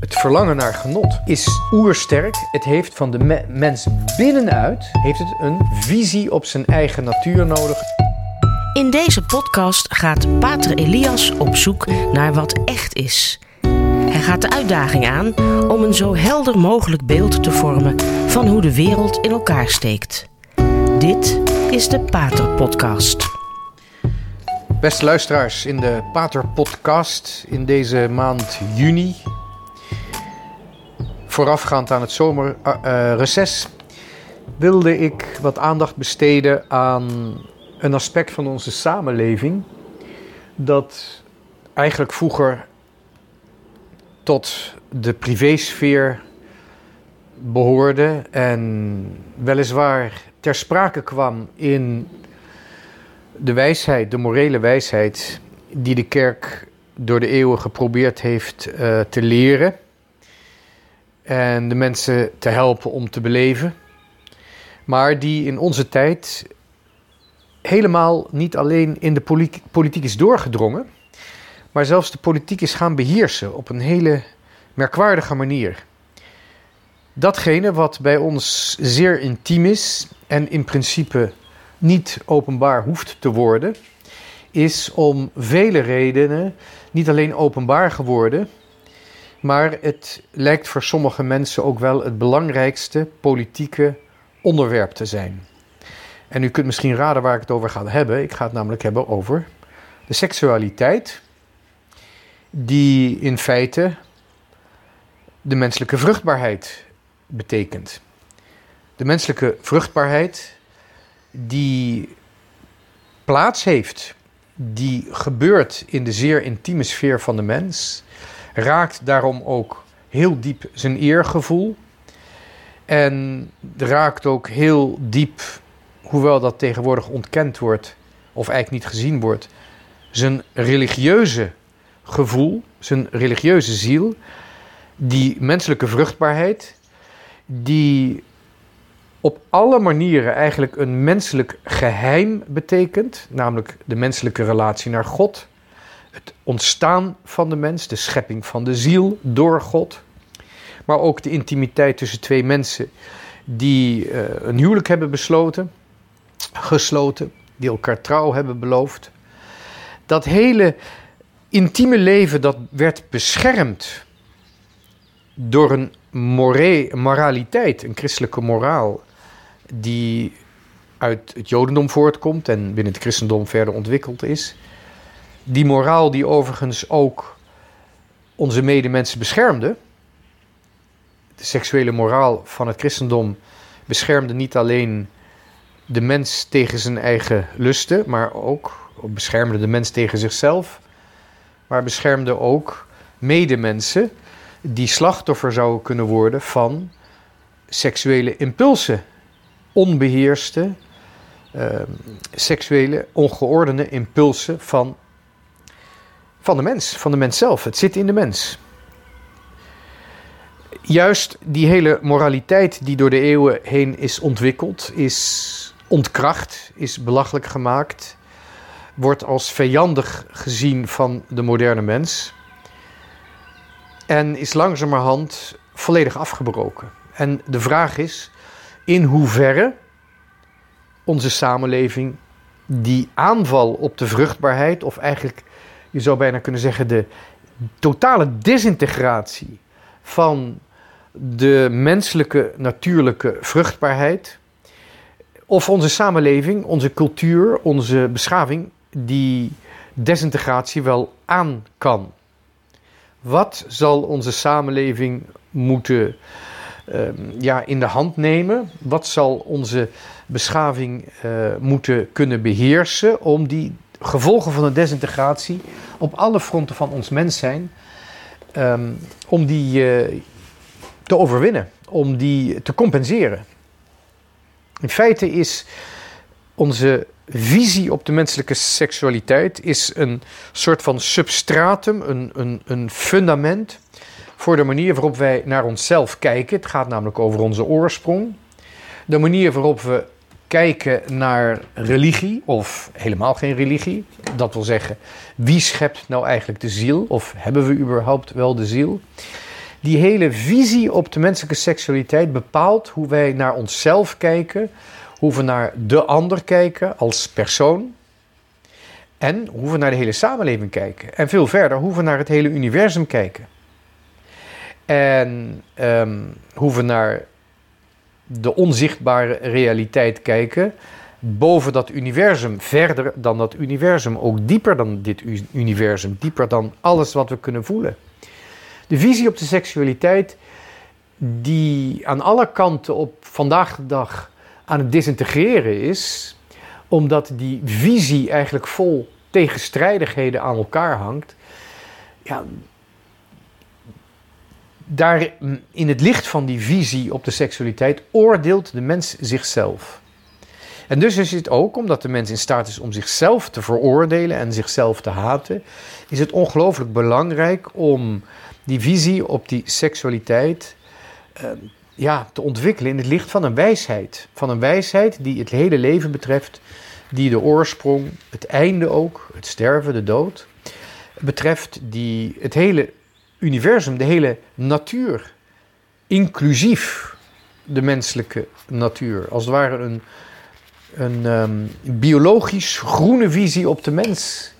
Het verlangen naar genot is oersterk. Het heeft van de me- mens binnenuit heeft het een visie op zijn eigen natuur nodig. In deze podcast gaat Pater Elias op zoek naar wat echt is. Hij gaat de uitdaging aan om een zo helder mogelijk beeld te vormen van hoe de wereld in elkaar steekt. Dit is de Pater Podcast. Beste luisteraars, in de Pater Podcast in deze maand juni, voorafgaand aan het zomerreces, wilde ik wat aandacht besteden aan een aspect van onze samenleving dat eigenlijk vroeger tot de privésfeer behoorde en weliswaar ter sprake kwam in de wijsheid, de morele wijsheid die de kerk door de eeuwen geprobeerd heeft uh, te leren en de mensen te helpen om te beleven, maar die in onze tijd helemaal niet alleen in de politiek, is doorgedrongen, maar zelfs de politiek is gaan beheersen op een hele merkwaardige manier. Datgene wat bij ons zeer intiem is en in principe niet openbaar hoeft te worden, is om vele redenen niet alleen openbaar geworden, maar het lijkt voor sommige mensen ook wel het belangrijkste politieke onderwerp te zijn. En u kunt misschien raden waar ik het over ga hebben. Ik ga het namelijk hebben over de seksualiteit, die in feite de menselijke vruchtbaarheid betekent. De menselijke vruchtbaarheid die plaats heeft, die gebeurt in de zeer intieme sfeer van de mens, raakt daarom ook heel diep zijn eergevoel. En raakt ook heel diep, hoewel dat tegenwoordig ontkend wordt of eigenlijk niet gezien wordt, zijn religieuze gevoel, zijn religieuze ziel, die menselijke vruchtbaarheid, die op alle manieren eigenlijk een menselijk geheim betekent, namelijk de menselijke relatie naar God, het ontstaan van de mens, de schepping van de ziel door God, maar ook de intimiteit tussen twee mensen die uh, een huwelijk hebben besloten, gesloten, die elkaar trouw hebben beloofd. Dat hele intieme leven dat werd beschermd door een moraliteit, een christelijke moraal, die uit het Jodendom voortkomt en binnen het christendom verder ontwikkeld is. Die moraal die overigens ook onze medemensen beschermde. De seksuele moraal van het christendom beschermde niet alleen de mens tegen zijn eigen lusten, maar ook beschermde de mens tegen zichzelf, maar beschermde ook medemensen die slachtoffer zouden kunnen worden van seksuele impulsen onbeheerste, uh, seksuele, ongeordende impulsen van, van de mens, van de mens zelf. Het zit in de mens. Juist die hele moraliteit die door de eeuwen heen is ontwikkeld, is ontkracht, is belachelijk gemaakt, wordt als vijandig gezien van de moderne mens en is langzamerhand volledig afgebroken. En de vraag is, in hoeverre onze samenleving die aanval op de vruchtbaarheid, of eigenlijk je zou bijna kunnen zeggen de totale desintegratie van de menselijke natuurlijke vruchtbaarheid, of onze samenleving, onze cultuur, onze beschaving die desintegratie wel aan kan. Wat zal onze samenleving moeten uh, ja, in de hand nemen? Wat zal onze beschaving uh, moeten kunnen beheersen om die gevolgen van de desintegratie op alle fronten van ons mens zijn, um, om die uh, te overwinnen, om die te compenseren? In feite is onze visie op de menselijke seksualiteit is een soort van substratum, een, een, een fundament voor de manier waarop wij naar onszelf kijken. Het gaat namelijk over onze oorsprong. De manier waarop we kijken naar religie of helemaal geen religie. Dat wil zeggen, wie schept nou eigenlijk de ziel? Of hebben we überhaupt wel de ziel? Die hele visie op de menselijke seksualiteit bepaalt hoe wij naar onszelf kijken, hoe we naar de ander kijken als persoon en hoe we naar de hele samenleving kijken. En veel verder, hoe we naar het hele universum kijken. En um, hoe we naar de onzichtbare realiteit kijken, boven dat universum, verder dan dat universum, ook dieper dan dit universum, dieper dan alles wat we kunnen voelen. De visie op de seksualiteit, die aan alle kanten op vandaag de dag aan het disintegreren is, omdat die visie eigenlijk vol tegenstrijdigheden aan elkaar hangt. Ja, daar in het licht van die visie op de seksualiteit oordeelt de mens zichzelf. En dus is het ook, omdat de mens in staat is om zichzelf te veroordelen en zichzelf te haten, is het ongelooflijk belangrijk om die visie op die seksualiteit uh, ja, te ontwikkelen in het licht van een wijsheid. Van een wijsheid die het hele leven betreft, die de oorsprong, het einde ook, het sterven, de dood, betreft, die het hele universum, de hele natuur, inclusief de menselijke natuur, als het ware een, een um, biologisch groene visie op de mens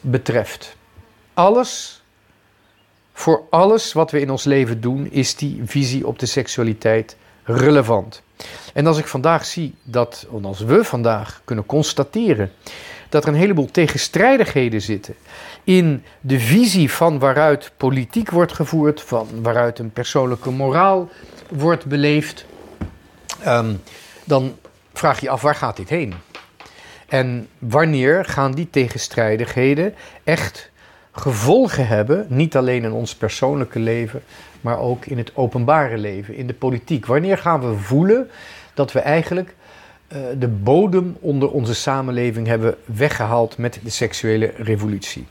betreft. Alles, voor alles wat we in ons leven doen, is die visie op de seksualiteit relevant. En als ik vandaag zie dat, als we vandaag kunnen constateren dat er een heleboel tegenstrijdigheden zitten in de visie van waaruit politiek wordt gevoerd, van waaruit een persoonlijke moraal wordt beleefd, um, dan vraag je af waar gaat dit heen? En wanneer gaan die tegenstrijdigheden echt gevolgen hebben, niet alleen in ons persoonlijke leven, maar ook in het openbare leven, in de politiek? Wanneer gaan we voelen dat we eigenlijk de bodem onder onze samenleving hebben weggehaald met de seksuele revolutie?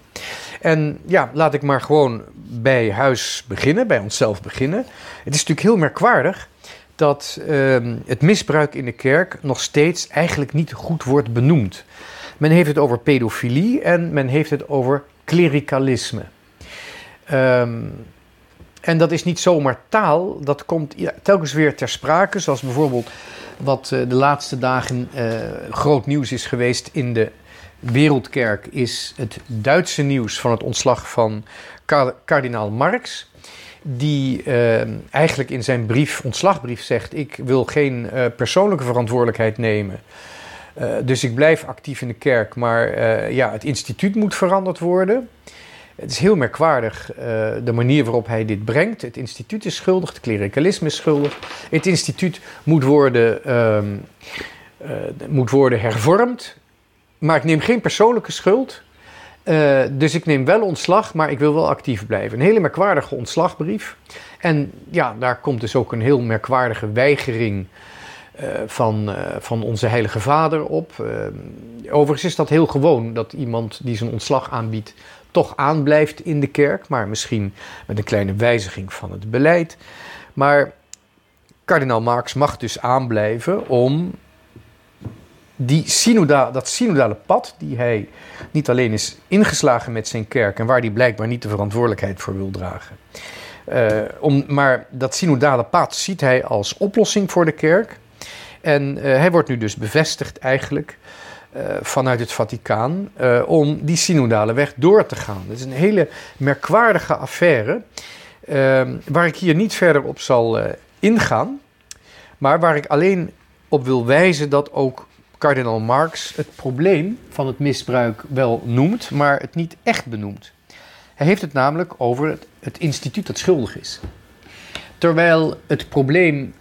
En ja, laat ik maar gewoon bij huis beginnen, bij onszelf beginnen. Het is natuurlijk heel merkwaardig dat uh, het misbruik in de kerk nog steeds eigenlijk niet goed wordt benoemd. Men heeft het over pedofilie en men heeft het over klerikalisme. Um, en dat is niet zomaar taal, dat komt telkens weer ter sprake, zoals bijvoorbeeld wat uh, de laatste dagen uh, groot nieuws is geweest in de Wereldkerk, is het Duitse nieuws van het ontslag van kardinaal Marx die uh, eigenlijk in zijn brief, ontslagbrief zegt: Ik wil geen persoonlijke verantwoordelijkheid nemen. Dus ik blijf actief in de kerk, maar ja, het instituut moet veranderd worden. Het is heel merkwaardig de manier waarop hij dit brengt. Het instituut is schuldig, het klerikalisme is schuldig. Het instituut moet worden, ehm, moet worden hervormd. Maar ik neem geen persoonlijke schuld. Uh, dus ik neem wel ontslag, maar ik wil wel actief blijven. Een hele merkwaardige ontslagbrief. En ja, daar komt dus ook een heel merkwaardige weigering van, van onze Heilige Vader op. overigens is dat heel gewoon dat iemand die zijn ontslag aanbiedt toch aanblijft in de kerk, maar misschien met een kleine wijziging van het beleid. Maar kardinaal Marx mag dus aanblijven om die synoda, dat synodale pad, die hij niet alleen is ingeslagen met zijn kerk en waar hij blijkbaar niet de verantwoordelijkheid voor wil dragen. Uh, om, maar dat synodale pad ziet hij als oplossing voor de kerk. En uh, hij wordt nu dus bevestigd eigenlijk vanuit het Vaticaan om die synodale weg door te gaan. Dat is een hele merkwaardige affaire waar ik hier niet verder op zal ingaan. Maar waar ik alleen op wil wijzen dat ook kardinaal Marx het probleem van het misbruik wel noemt, maar het niet echt benoemt. Hij heeft het namelijk over het, het instituut dat schuldig is. Terwijl het probleem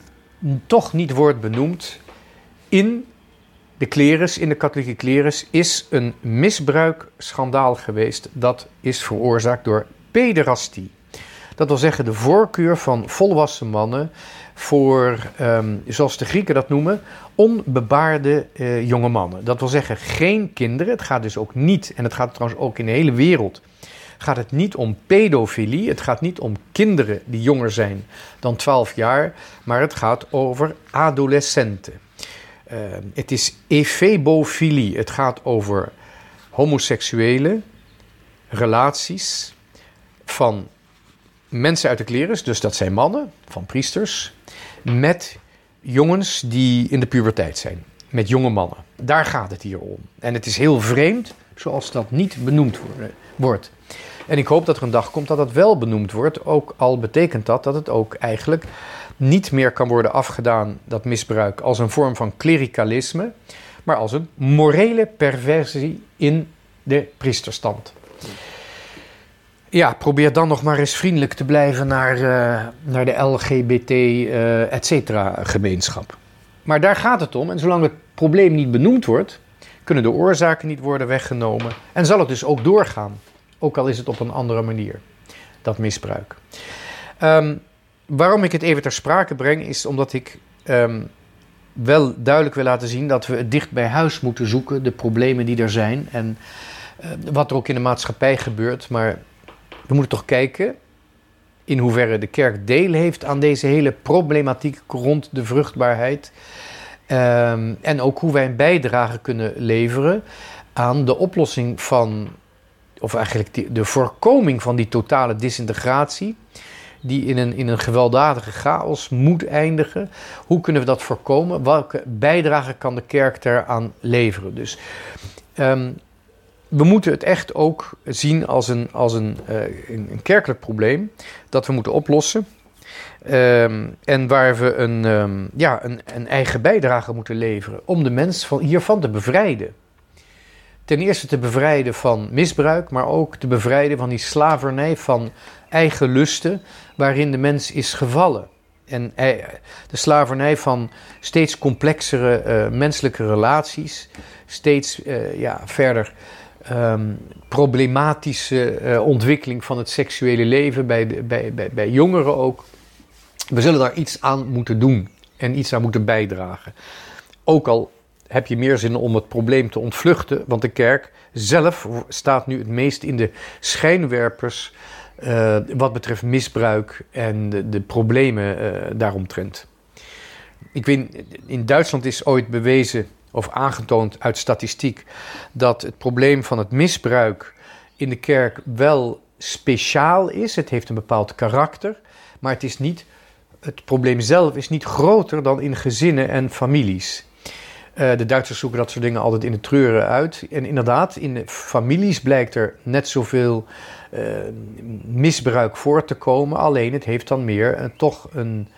toch niet wordt benoemd in de klerus, in de katholieke klerus, is een misbruikschandaal geweest. Dat is veroorzaakt door pederastie. Dat wil zeggen de voorkeur van volwassen mannen voor, um, zoals de Grieken dat noemen, onbebaarde uh, jonge mannen. Dat wil zeggen geen kinderen. Het gaat dus ook niet, en het gaat trouwens ook in de hele wereld, gaat het niet om pedofilie. Het gaat niet om kinderen die jonger zijn dan 12 jaar, maar het gaat over adolescenten. Uh, het is efebofilie. Het gaat over homoseksuele relaties van mensen uit de klerus, dus dat zijn mannen van priesters, met jongens die in de puberteit zijn, met jonge mannen. Daar gaat het hier om. En het is heel vreemd zoals dat niet benoemd wordt. En ik hoop dat er een dag komt dat dat wel benoemd wordt, ook al betekent dat dat het ook eigenlijk niet meer kan worden afgedaan, dat misbruik, als een vorm van klerikalisme, maar als een morele perversie in de priesterstand. Ja, probeer dan nog maar eens vriendelijk te blijven naar, uh, naar de LGBT, uh, eh, et cetera, gemeenschap. Maar daar gaat het om. En zolang het probleem niet benoemd wordt, kunnen de oorzaken niet worden weggenomen. En zal het dus ook doorgaan. Ook al is het op een andere manier, dat misbruik. Um, waarom ik het even ter sprake breng, is omdat ik um, wel duidelijk wil laten zien dat we het dicht bij huis moeten zoeken, de problemen die er zijn en uh, wat er ook in de maatschappij gebeurt. Maar we moeten toch kijken in hoeverre de kerk deel heeft aan deze hele problematiek rond de vruchtbaarheid. Um, en ook hoe wij een bijdrage kunnen leveren aan de oplossing van, of eigenlijk de voorkoming van die totale disintegratie die in een, in een gewelddadige chaos moet eindigen. Hoe kunnen we dat voorkomen? Welke bijdrage kan de kerk daaraan leveren? Dus um, we moeten het echt ook zien als een, als een, uh, een kerkelijk probleem dat we moeten oplossen. Um, en waar we een, um, ja, een, een, eigen bijdrage moeten leveren om de mens van, hiervan te bevrijden. Ten eerste te bevrijden van misbruik, maar ook te bevrijden van die slavernij van eigen lusten waarin de mens is gevallen. En de slavernij van steeds complexere uh, menselijke relaties, steeds uh, ja, verder um, problematische ontwikkeling van het seksuele leven bij, bij, bij, bij jongeren ook. We zullen daar iets aan moeten doen en iets aan moeten bijdragen. Ook al heb je meer zin om het probleem te ontvluchten, want de kerk zelf staat nu het meest in de schijnwerpers uh, wat betreft misbruik en de, de problemen uh, daaromtrent. Ik weet, in Duitsland is ooit bewezen of aangetoond uit statistiek dat het probleem van het misbruik in de kerk wel speciaal is. Het heeft een bepaald karakter, maar het is niet. Het probleem zelf is niet groter dan in gezinnen en families. Uh, de Duitsers zoeken dat soort dingen altijd in de treuren uit. En inderdaad, in families blijkt er net zoveel uh, misbruik voor te komen. Alleen het heeft dan meer uh, toch een,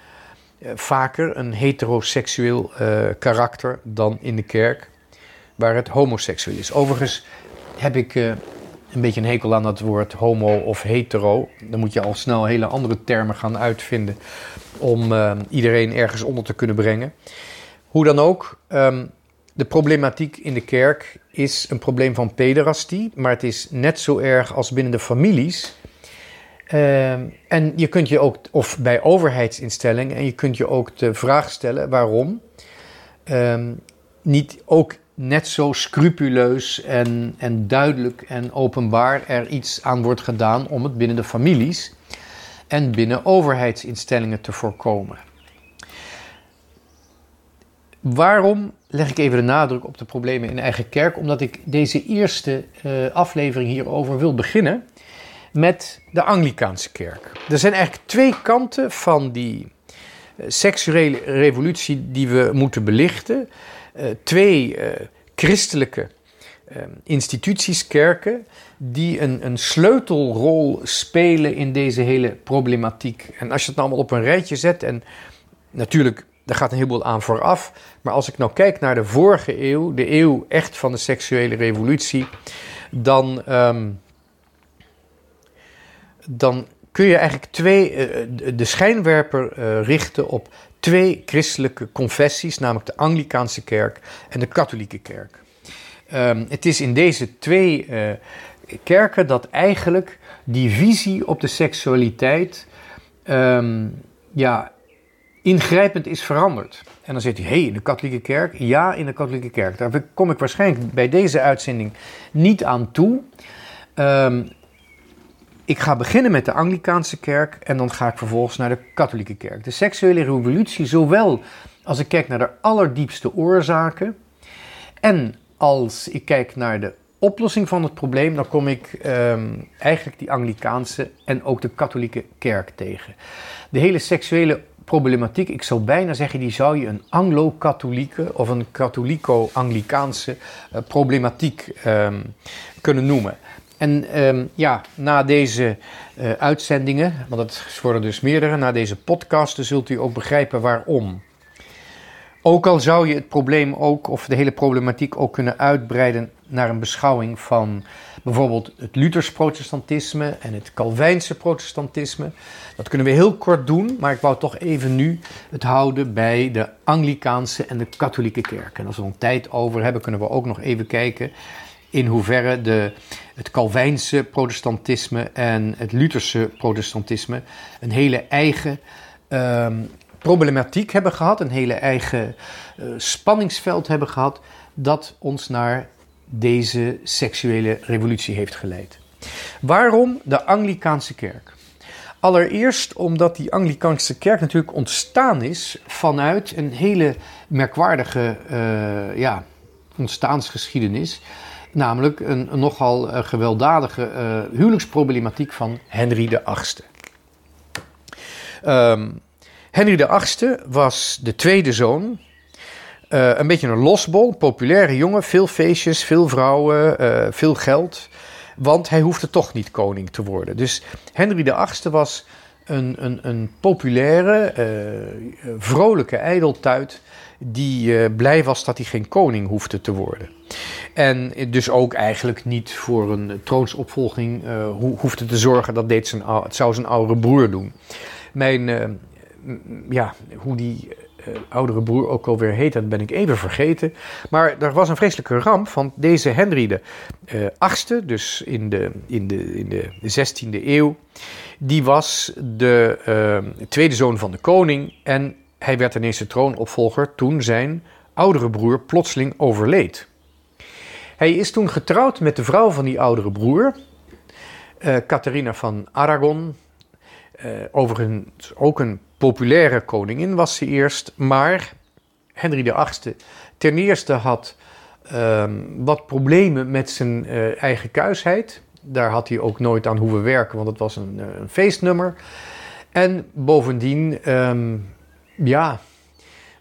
vaker een heteroseksueel karakter dan in de kerk, waar het homoseksueel is. Overigens heb ik een beetje een hekel aan dat woord homo of hetero. Dan moet je al snel hele andere termen gaan uitvinden om iedereen ergens onder te kunnen brengen. Hoe dan ook, um, de problematiek in de kerk is een probleem van pederastie, maar het is net zo erg als binnen de families. Um, en je kunt je ook, of bij overheidsinstellingen, en je kunt je ook de vraag stellen waarom um, niet ook net zo scrupuleus en, en duidelijk en openbaar er iets aan wordt gedaan om het binnen de families en binnen overheidsinstellingen te voorkomen. Waarom leg ik even de nadruk op de problemen in eigen kerk? Omdat ik deze eerste uh, aflevering hierover wil beginnen met de Anglikaanse kerk. Er zijn eigenlijk twee kanten van die uh, seksuele revolutie die we moeten belichten. Uh, twee christelijke instituties, kerken, die een, een sleutelrol spelen in deze hele problematiek. En als je het nou allemaal op een rijtje zet en natuurlijk daar gaat een heleboel aan vooraf. Maar als ik nou kijk naar de vorige eeuw, de eeuw echt van de seksuele revolutie, dan, um, dan kun je eigenlijk twee, uh, de schijnwerper uh, richten op twee christelijke confessies, namelijk de Anglikaanse kerk en de katholieke kerk. Um, het is in deze twee uh, kerken dat eigenlijk die visie op de seksualiteit um, ja, ingrijpend is veranderd. En dan zegt hij, hé, hey, in de katholieke kerk? Ja, in de katholieke kerk. Daar kom ik waarschijnlijk bij deze uitzending niet aan toe. Um, ik ga beginnen met de Anglikaanse kerk en dan ga ik vervolgens naar de katholieke kerk. De seksuele revolutie, zowel als ik kijk naar de allerdiepste oorzaken en als ik kijk naar de oplossing van het probleem, dan kom ik ehm, eigenlijk die Anglikaanse en ook de katholieke kerk tegen. De hele seksuele problematiek, ik zou bijna zeggen, die zou je een Anglo-katholieke of een katholico-Anglikaanse uh, problematiek ehm, kunnen noemen. En ehm, ja, na deze uh, uitzendingen, want het worden dus meerdere, na deze podcasten zult u ook begrijpen waarom. Ook al zou je het probleem ook, of de hele problematiek ook kunnen uitbreiden naar een beschouwing van bijvoorbeeld het Luthers protestantisme en het Calwijnse protestantisme. Dat kunnen we heel kort doen, maar ik wou toch even nu het houden bij de Anglikaanse en de katholieke kerk. En als we nog tijd over hebben, kunnen we ook nog even kijken in hoeverre de, het Calwijnse protestantisme en het Lutherse protestantisme een hele eigen um, problematiek hebben gehad, een hele eigen uh, spanningsveld hebben gehad, dat ons naar deze seksuele revolutie heeft geleid. Waarom de Anglikaanse kerk? Allereerst omdat die Anglikaanse kerk natuurlijk ontstaan is vanuit een hele merkwaardige uh, ja, ontstaansgeschiedenis. Namelijk een, nogal uh, gewelddadige huwelijksproblematiek van Henry VIII. Um, Henry VIII was de tweede zoon. Uh, een beetje een losbol, populaire jongen, veel feestjes, veel vrouwen, uh, veel geld. Want hij hoefde toch niet koning te worden. Dus Henry VIII was een, een, een populaire, uh, vrolijke ijdeltuit die blij was dat hij geen koning hoefde te worden. En dus ook eigenlijk niet voor een troonsopvolging hoefde te zorgen. Dat deed zijn, het zou zijn oudere broer doen. Mijn ja, hoe die uh, oudere broer ook alweer heet, dat ben ik even vergeten. Maar er was een vreselijke ramp van deze Henry de uh, dus in de, in, de, in de 16e eeuw. Die was de uh, tweede zoon van de koning en hij werd ineens de troonopvolger toen zijn oudere broer plotseling overleed. Hij is toen getrouwd met de vrouw van die oudere broer, Catharina van Aragon. Overigens ook een populaire koningin was ze eerst, maar Henry VIII ten eerste had um, wat problemen met zijn uh, eigen kuisheid. Daar had hij ook nooit aan hoeven werken, want het was een, uh, een feestnummer. En bovendien, um, ja,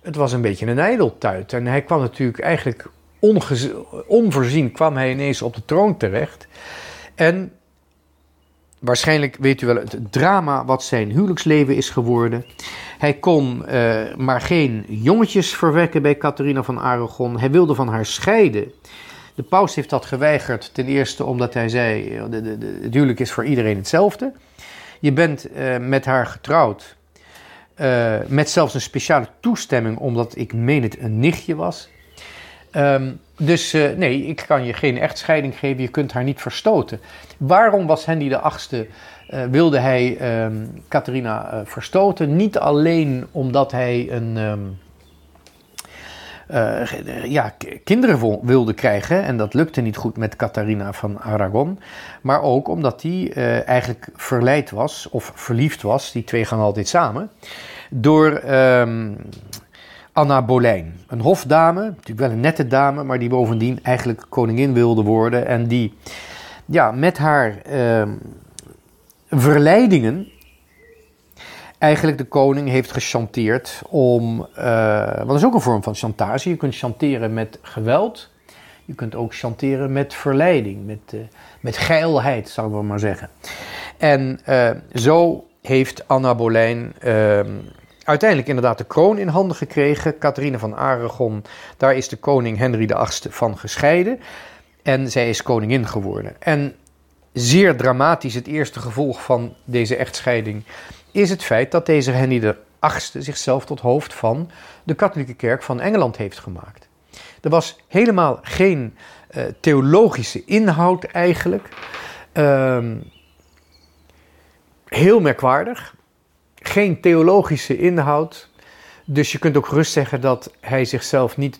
het was een beetje een ijdeltuit. En hij kwam natuurlijk eigenlijk onvoorzien, kwam hij ineens op de troon terecht. En Waarschijnlijk weet u wel het drama wat zijn huwelijksleven is geworden. Hij kon uh, maar geen jongetjes verwekken bij Catharina van Aragon. Hij wilde van haar scheiden. De paus heeft dat geweigerd. Ten eerste omdat hij zei: eh, de, de, de, het huwelijk is voor iedereen hetzelfde. Je bent uh, met haar getrouwd. Met zelfs een speciale toestemming, omdat ik meen het een nichtje was. Um, dus uh, nee, ik kan je geen echtscheiding geven, je kunt haar niet verstoten. Waarom was Henry de Achtste, uh, wilde hij um, Catharina uh, verstoten? Niet alleen omdat hij een, um, ja, kinderen wilde krijgen, en dat lukte niet goed met Catharina van Aragon, maar ook omdat hij eigenlijk verleid was, of verliefd was, die twee gaan altijd samen, door Anna Boleyn. Een hofdame, natuurlijk wel een nette dame, maar die bovendien eigenlijk koningin wilde worden. En die ja, met haar uh, verleidingen eigenlijk de koning heeft gechanteerd om. Uh, wat is ook een vorm van chantage. Je kunt chanteren met geweld. Je kunt ook chanteren met verleiding, met, uh, met geilheid, zouden we maar zeggen. En uh, zo heeft Anna Boleyn ehm, uiteindelijk inderdaad de kroon in handen gekregen. Catharina van Aragon, daar is de koning Henry VIII van gescheiden. En zij is koningin geworden. En zeer dramatisch, het eerste gevolg van deze echtscheiding, is het feit dat deze Henry VIII zichzelf tot hoofd van de katholieke kerk van Engeland heeft gemaakt. Er was helemaal geen uh, theologische inhoud eigenlijk. Uh, heel merkwaardig geen theologische inhoud. Dus je kunt ook gerust zeggen dat hij zichzelf niet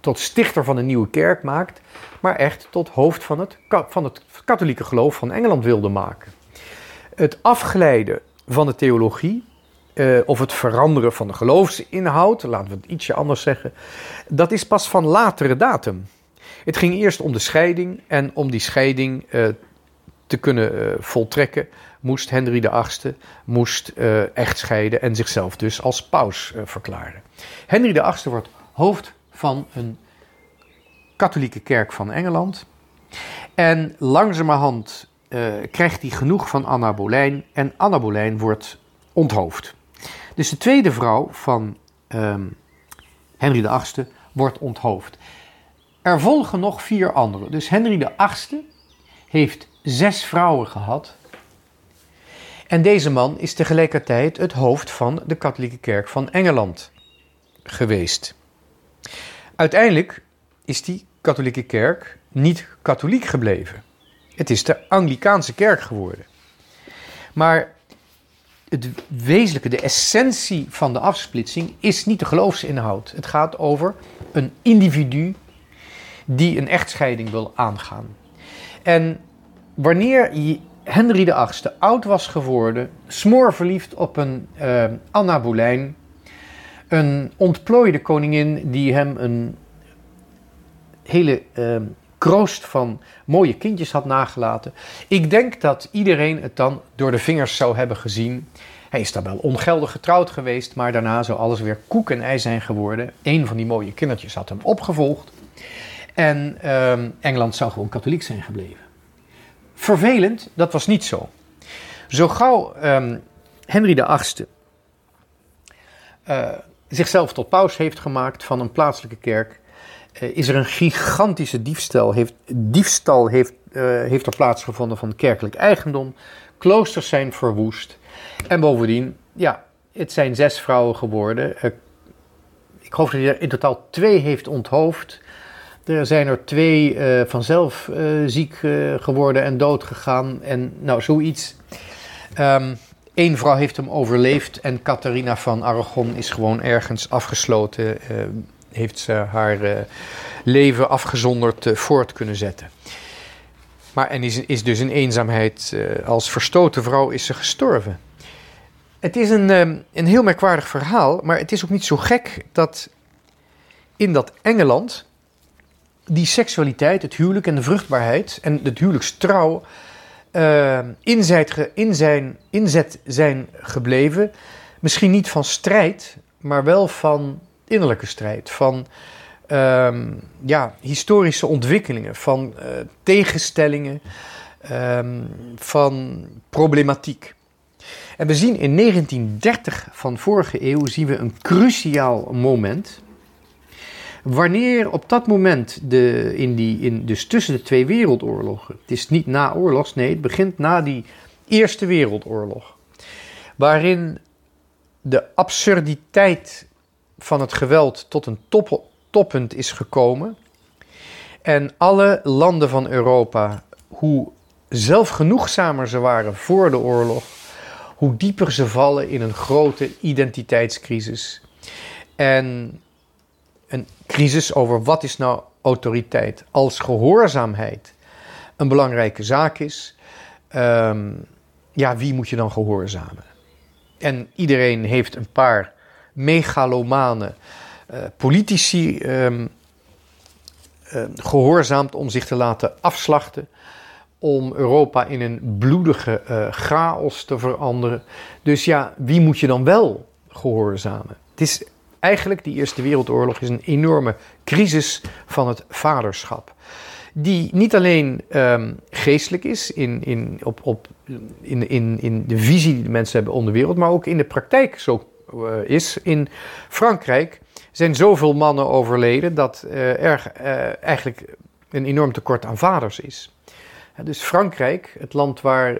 tot stichter van een nieuwe kerk maakt, maar echt tot hoofd van het, van het katholieke geloof van Engeland wilde maken. Het afgeleiden van de theologie, uh, of het veranderen van de geloofsinhoud, laten we het ietsje anders zeggen, dat is pas van latere datum. Het ging eerst om de scheiding en om die scheiding uh, te kunnen uh, voltrekken moest Henry VIII moest, uh, echt scheiden en zichzelf dus als paus verklaren. Henry VIII wordt hoofd van een katholieke kerk van Engeland en langzamerhand krijgt hij genoeg van Anna Boleyn en Anna Boleyn wordt onthoofd. Dus de tweede vrouw van um, Henry VIII wordt onthoofd. Er volgen nog vier anderen. Dus Henry VIII heeft zes vrouwen gehad. En deze man is tegelijkertijd het hoofd van de katholieke kerk van Engeland geweest. Uiteindelijk is die katholieke kerk niet katholiek gebleven. Het is de Anglikaanse kerk geworden. Maar het wezenlijke, de essentie van de afsplitsing is niet de geloofsinhoud. Het gaat over een individu die een echtscheiding wil aangaan. En wanneer Henry VIII oud was geworden, smoorverliefd op een uh, Anna Boleyn, een ontplooide koningin die hem een hele uh, kroost van mooie kindjes had nagelaten. Ik denk dat iedereen het dan door de vingers zou hebben gezien. Hij is dan wel ongeldig getrouwd geweest, maar daarna zou alles weer koek en ei zijn geworden. Een van die mooie kindertjes had hem opgevolgd. En uh, Engeland zou gewoon katholiek zijn gebleven. Vervelend, dat was niet zo. Zo gauw um, Henry VIII uh, zichzelf tot paus heeft gemaakt van een plaatselijke kerk, uh, is er een gigantische diefstal, heeft, diefstal heeft, uh, heeft er plaatsgevonden van kerkelijk eigendom. Kloosters zijn verwoest. En bovendien, ja, het zijn zes vrouwen geworden. ik geloof dat hij er in totaal twee heeft onthoofd. Er zijn er twee uh, vanzelf uh, ziek uh, geworden en dood gegaan. En nou, zoiets. Um, Eén vrouw heeft hem overleefd en Catharina van Aragon is gewoon ergens afgesloten. heeft ze haar leven afgezonderd voort kunnen zetten. Maar en is, is dus in eenzaamheid als verstoten vrouw is ze gestorven. Het is een, um, een heel merkwaardig verhaal, maar het is ook niet zo gek dat in dat Engeland die seksualiteit, het huwelijk en de vruchtbaarheid en het huwelijkstrouw uh, in, zijn, in zijn inzet zijn gebleven. Misschien niet van strijd, maar wel van innerlijke strijd. Van uh, ja, historische ontwikkelingen, van uh, tegenstellingen, ehm, van problematiek. En we zien in 1930 van vorige eeuw zien we een cruciaal moment Wanneer op dat moment, de, in die, in, dus tussen de twee wereldoorlogen, het is niet na oorlogs, nee, het begint na die Eerste Wereldoorlog, waarin de absurditeit van het geweld tot een top, toppunt is gekomen en alle landen van Europa, hoe zelfgenoegzamer ze waren voor de oorlog, hoe dieper ze vallen in een grote identiteitscrisis. En een crisis over wat is nou autoriteit. Als gehoorzaamheid een belangrijke zaak is, um, ja, wie moet je dan gehoorzamen? En iedereen heeft een paar megalomane uh, politici um, uh, gehoorzaamd om zich te laten afslachten. Om Europa in een bloedige uh, chaos te veranderen. Dus ja, wie moet je dan wel gehoorzamen? Het is Eigenlijk, die Eerste Wereldoorlog is een enorme crisis van het vaderschap. Die niet alleen um, geestelijk is in, in, op, op, in, in, in de visie die de mensen hebben om de wereld, maar ook in de praktijk zo uh, is. In Frankrijk zijn zoveel mannen overleden dat uh, er uh, eigenlijk een enorm tekort aan vaders is. dus Frankrijk, het land waar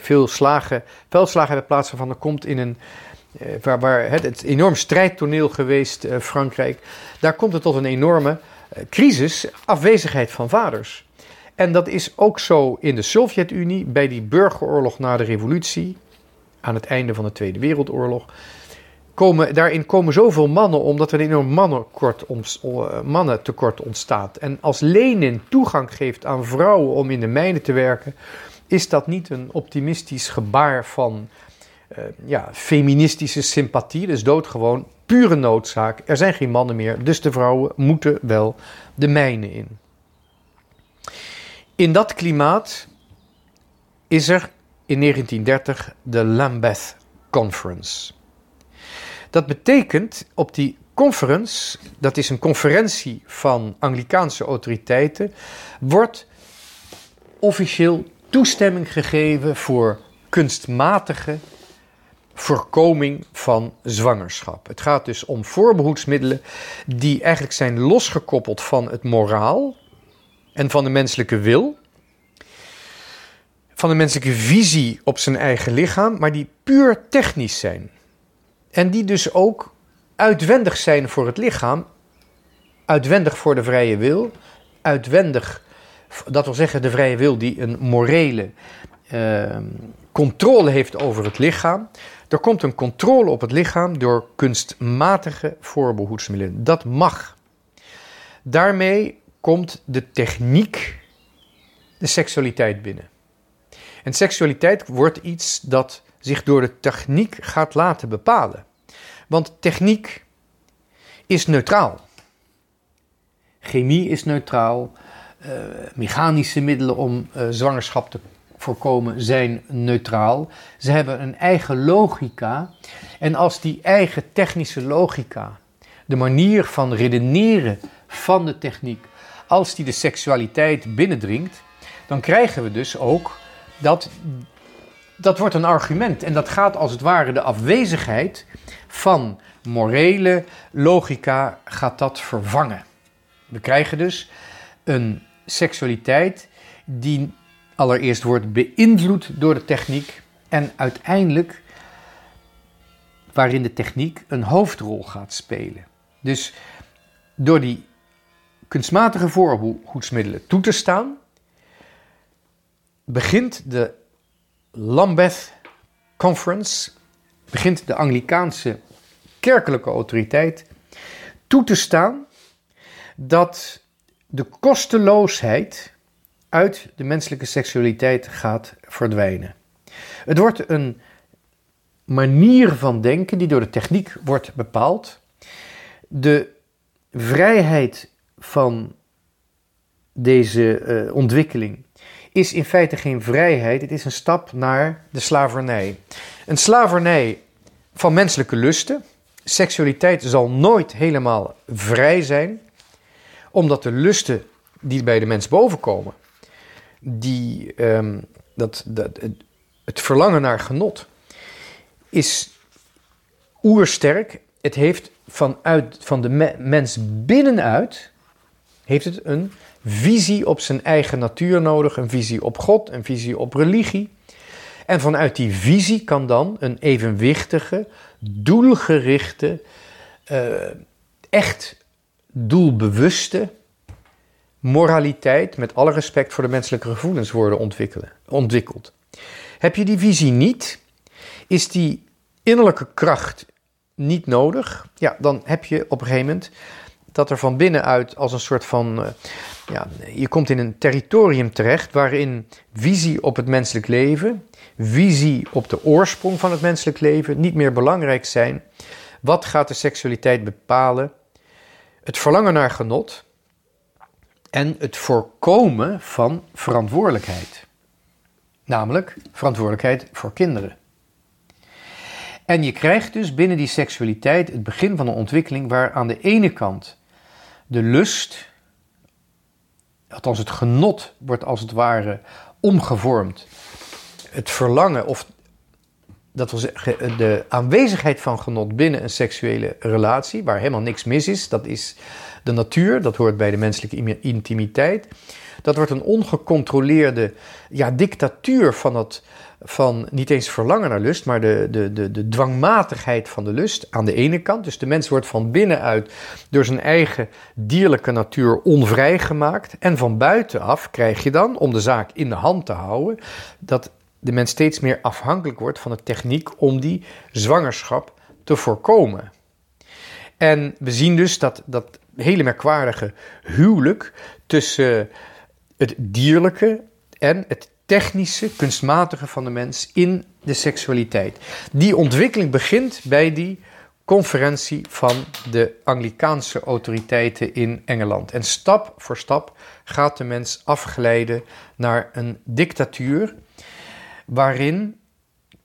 veel slagen, veldslagen hebben plaatsgevonden, komt in een eh, waar, waar het, het enorm strijdtoneel geweest, uh, Frankrijk, daar komt het tot een enorme uh, crisis, afwezigheid van vaders. En dat is ook zo in de Sovjet-Unie, bij die burgeroorlog na de revolutie, aan het einde van de Tweede Wereldoorlog. Komen, daarin komen zoveel mannen omdat er een enorm mannenkort, mannentekort ontstaat. En als Lenin toegang geeft aan vrouwen om in de mijnen te werken, is dat niet een optimistisch gebaar van ja, feministische sympathie. Dus doodgewoon pure noodzaak. Er zijn geen mannen meer, dus de vrouwen moeten wel de mijnen in. In dat klimaat is er in 1930 de Lambeth Conference. Dat betekent op die conference, dat is een conferentie van Anglikaanse autoriteiten, wordt officieel toestemming gegeven voor kunstmatige voorkoming van zwangerschap. Het gaat dus om voorbehoedsmiddelen die eigenlijk zijn losgekoppeld van het moraal en van de menselijke wil, van de menselijke visie op zijn eigen lichaam, maar die puur technisch zijn. En die dus ook uitwendig zijn voor het lichaam, uitwendig voor de vrije wil, uitwendig, dat wil zeggen de vrije wil die een morele uh, controle heeft over het lichaam. Er komt een controle op het lichaam door kunstmatige voorbehoedsmiddelen. Dat mag. Daarmee komt de techniek de seksualiteit binnen. En seksualiteit wordt iets dat zich door de techniek gaat laten bepalen. Want techniek is neutraal. Chemie is neutraal. Uh, mechanische middelen om uh, zwangerschap te voorkomen zijn neutraal. Ze hebben een eigen logica. En als die eigen technische logica, de manier van redeneren van de techniek, als die de seksualiteit binnendringt, dan krijgen we dus ook dat dat wordt een argument. En dat gaat als het ware de afwezigheid van morele logica gaat dat vervangen. We krijgen dus een seksualiteit die allereerst wordt beïnvloed door de techniek en uiteindelijk waarin de techniek een hoofdrol gaat spelen. Dus door die kunstmatige voorgoedsmiddelen toe te staan, begint de Lambeth Conference, begint de Anglikaanse kerkelijke autoriteit toe te staan dat de kosteloosheid uit de menselijke seksualiteit gaat verdwijnen. Het wordt een manier van denken die door de techniek wordt bepaald. De vrijheid van deze uh, ontwikkeling is in feite geen vrijheid, het is een stap naar de slavernij. Een slavernij van menselijke lusten. Seksualiteit zal nooit helemaal vrij zijn, omdat de lusten die bij de mens bovenkomen, die, um, dat, dat, het verlangen naar genot, is oersterk. Het heeft vanuit, van de mens binnenuit, heeft het een visie op zijn eigen natuur nodig, een visie op God, een visie op religie. En vanuit die visie kan dan een evenwichtige, doelgerichte, uh, echt doelbewuste moraliteit, met alle respect voor de menselijke gevoelens, worden ontwikkelen, ontwikkeld. Heb je die visie niet, is die innerlijke kracht niet nodig, ja, dan heb je op een gegeven moment dat er van binnenuit als een soort van. Uh, ja, je komt in een territorium terecht waarin visie op het menselijk leven, visie op de oorsprong van het menselijk leven niet meer belangrijk zijn. Wat gaat de seksualiteit bepalen? Het verlangen naar genot en het voorkomen van verantwoordelijkheid. Namelijk verantwoordelijkheid voor kinderen. En je krijgt dus binnen die seksualiteit het begin van een ontwikkeling waar aan de ene kant de lust, althans het genot, wordt als het ware omgevormd. Het verlangen, of dat wil zeggen, de aanwezigheid van genot binnen een seksuele relatie, waar helemaal niks mis is, dat is de natuur, dat hoort bij de menselijke intimiteit. Dat wordt een ongecontroleerde ja, dictatuur van het van niet eens verlangen naar lust, maar de, de, de, de dwangmatigheid van de lust aan de ene kant. Dus de mens wordt van binnenuit door zijn eigen dierlijke natuur onvrij gemaakt. En van buitenaf krijg je dan, om de zaak in de hand te houden, dat de mens steeds meer afhankelijk wordt van de techniek om die zwangerschap te voorkomen. En we zien dus dat dat hele merkwaardige huwelijk tussen het dierlijke en het technische, kunstmatige van de mens in de seksualiteit. Die ontwikkeling begint bij die conferentie van de Anglikaanse autoriteiten in Engeland. En stap voor stap gaat de mens afglijden naar een dictatuur waarin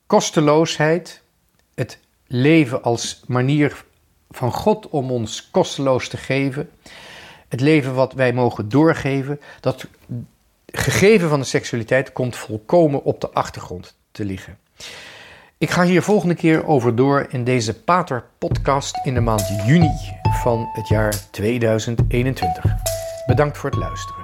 kosteloosheid, het leven als manier van God om ons kosteloos te geven, het leven wat wij mogen doorgeven, dat gegeven van de seksualiteit komt volkomen op de achtergrond te liggen. Ik ga hier volgende keer over door in deze Pater podcast in de maand juni van het jaar 2021. Bedankt voor het luisteren.